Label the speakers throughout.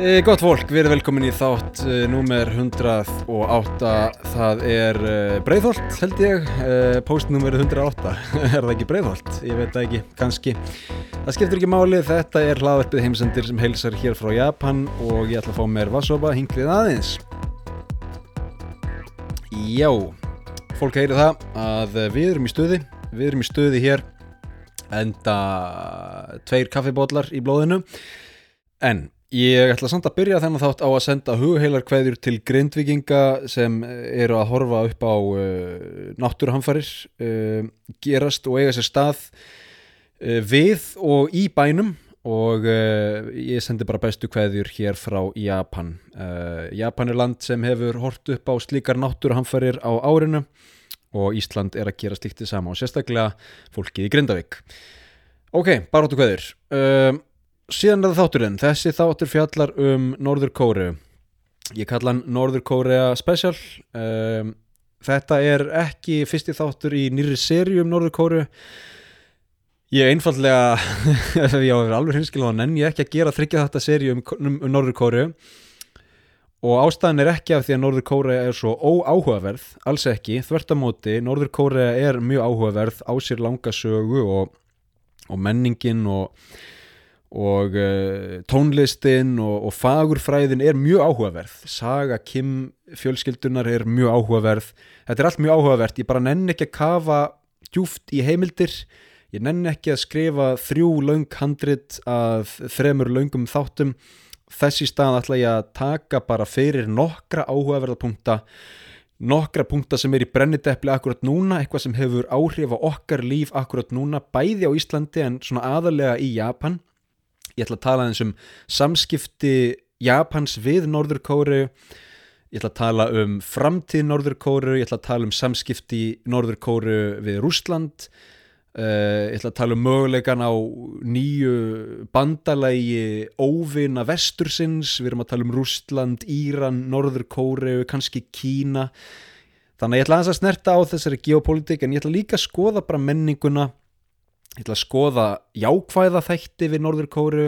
Speaker 1: E, gott fólk, við erum velkomin í þátt e, númer 108, það er e, Breiðholt held ég, e, post númer 108, er það ekki Breiðholt? Ég veit það ekki, kannski. Það skiptur ekki máli, þetta er hlaðverfið heimsendir sem heilsar hér frá Japan og ég ætla að fá mér vassopa hingrið aðeins. Já, fólk heyri það að við erum í stuði, við erum í stuði hér, enda tveir kaffibótlar í blóðinu, en Ég ætla samt að byrja þennan þátt á að senda hugheilar kveðjur til grindvikinga sem eru að horfa upp á uh, náttúruhamfarir uh, gerast og eiga sér stað uh, við og í bænum og ég sendi bara bestu kveðjur hér frá Japan. Japan er land sem hefur hort upp á slíkar náttúruhamfarir á árinu og Ísland er að gera slikt í sama og sérstaklega fólkið í Grindavík. Ok, baróttu kveðjur. Síðan er það þátturinn, þessi þáttur fjallar um Norður Kóru ég kalla hann Norður Kórea Special. Um, þetta er ekki fyrsti þáttur í nýri sériu um Norður Kóru ég einfallega ef ég á að vera alveg hinskil á hann en ég ekki að gera þryggja þetta sériu um, um, um Norður Kóru og ástæðan er ekki af því að Norður Kórea er svo óáhugaverð, alls ekki. Þvertamóti, Norður Kórea er mjög áhugaverð á sér langa sögu og, og menningin og og uh, tónlistin og, og fagurfræðin er mjög áhugaverð. Saga Kim fjölskyldunar er mjög áhugaverð. Þetta er allt mjög áhugavert, ég bara nenn ekki að kafa djúft í heimildir. Ég nenn ekki að skrifa þrjú laung handrit að þremur laungum þáttum. Þessi stað ætla ég að taka bara fyrir nokkra áhugaverðapunkta nokkra punkta sem er í brenniteppli akkurat núna, eitthvað sem hefur áhrif á okkar líf akkurat núna, bæði á Íslandi en svona aðalega í Japan ég ætla að tala eins um samskipti Japans við Norður Kóru ég ætla að tala um framtíð Norður Kóru, ég ætla að tala um samskipti Norður Kóru við Rúsland uh, ég ætla að tala um mögulegan á nýju bandalægi óvina vestursins, við erum að tala um Rúsland, Íran, Norður Kóru kannski Kína. Þannig að ég ætla að snerta á þessari geopolítik en ég ætla líka að skoða bara menninguna ég ætla að skoða jákvæða þætti við Norður Kóru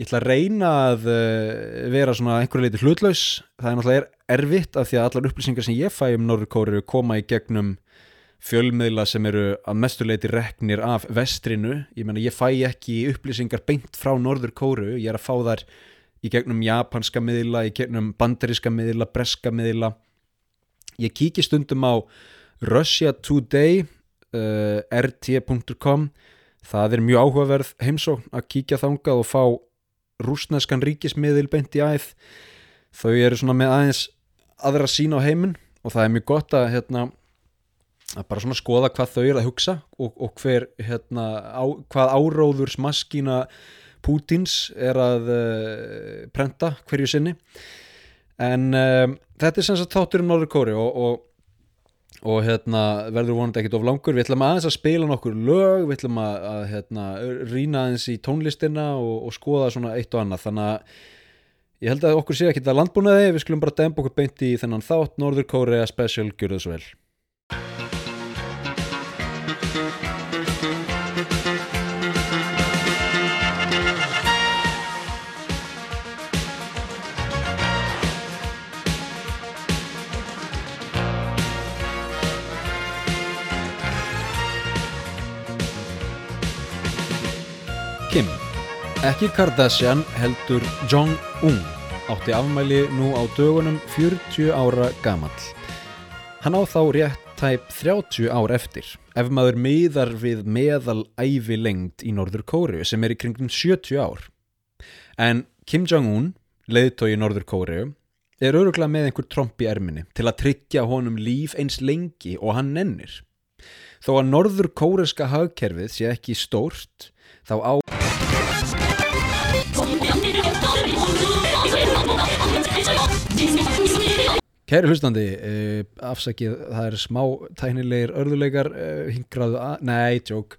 Speaker 1: ég ætla að reyna að uh, vera svona einhverju leiti hlutlaus. Það er náttúrulega erfitt af því að allar upplýsingar sem ég fæ um Norður Kóru koma í gegnum fjölmiðla sem eru að mestuleiti reknir af vestrinu, ég menna ég fæ ekki upplýsingar beint frá Norður Kóru ég er að fá þar í gegnum japanska miðla, í gegnum bandariska miðla breska miðla. Ég kíki stundum á Russia Today rt.com það er mjög áhugaverð heimsókn að kíkja þangað og fá rúsneskan ríkismiðil beint í æð. Þau eru svona með aðeins aðra sín á heiminn og það er mjög gott að hérna að bara svona skoða hvað þau eru að hugsa og, og hver hérna á, hvað áróður smaskína Pútins er að uh, prenta hverju sinni. En uh, þetta er sem sagt þáttur um Norður Kóri og, og og hérna, verður vonandi ekkit of langur. Við ætlum aðeins að spila nokkur lög við ætlum að, að hérna, rýna aðeins í tónlistina og, og skoða svona eitt og annað. Þannig að ég held að okkur sé ekki þetta landbúnaði. Við skulum bara demba okkur beint í þennan þátt. Norður Kórea Special, gjur það svo vel Kim Ekki Kardashian heldur Jong-un átti afmæli nú á dögunum 40 ára gamall. Hann á þá rétt tæp 30 ár eftir ef maður miðar við meðal ævi lengt í Norður Kóriu sem er í kringum 70 ár. En Kim Jong-un, leiðtói í Norður Kóriu, er öruglega með einhver tromp í erminni til að tryggja honum líf eins lengi og hann nennir. Þó að Norður Kóreska hagkerfið sé ekki stórt, þá á Kæri hlustandi, uh, afsakið, það er smá tæknilegir örðuleikar, uh, hingraðu að, nei, tjók.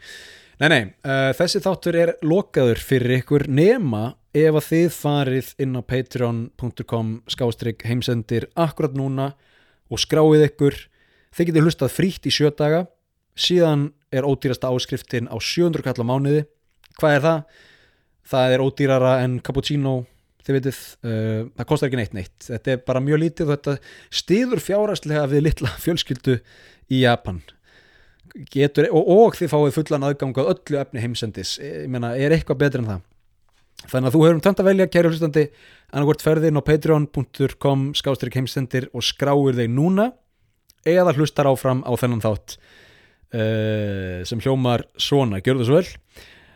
Speaker 1: Nei, nei, uh, þessi þáttur er lokaður fyrir ykkur nema ef að þið farið inn á patreon.com skástrygg heimsendir akkurat núna og skráið ykkur. Þið getið hlustað frítt í sjötaga, síðan er ódýrasta áskriftin á 700 kall á mánuði. Hvað er það? Það er ódýrara en cappuccino þið veitir uh, það kostar ekki neitt neitt. Þetta er bara mjög lítið og þetta stiður fjárastlega við litla fjölskyldu í Japan. Getur, og, og þið fáið fullan aðgang á öllu efni heimsendis. Ég meina, er eitthvað betur en það? Þannig að þú hefur um tönd að velja kæru hlustandi annarkvort ferðin á patreon.com skástrík heimsendir og skráir þeir núna eða hlustar áfram á þennan þátt uh, sem hljómar svona, gjör það svo vel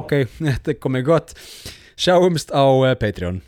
Speaker 1: ok, þetta er komið gott. Sjáumst á Patreon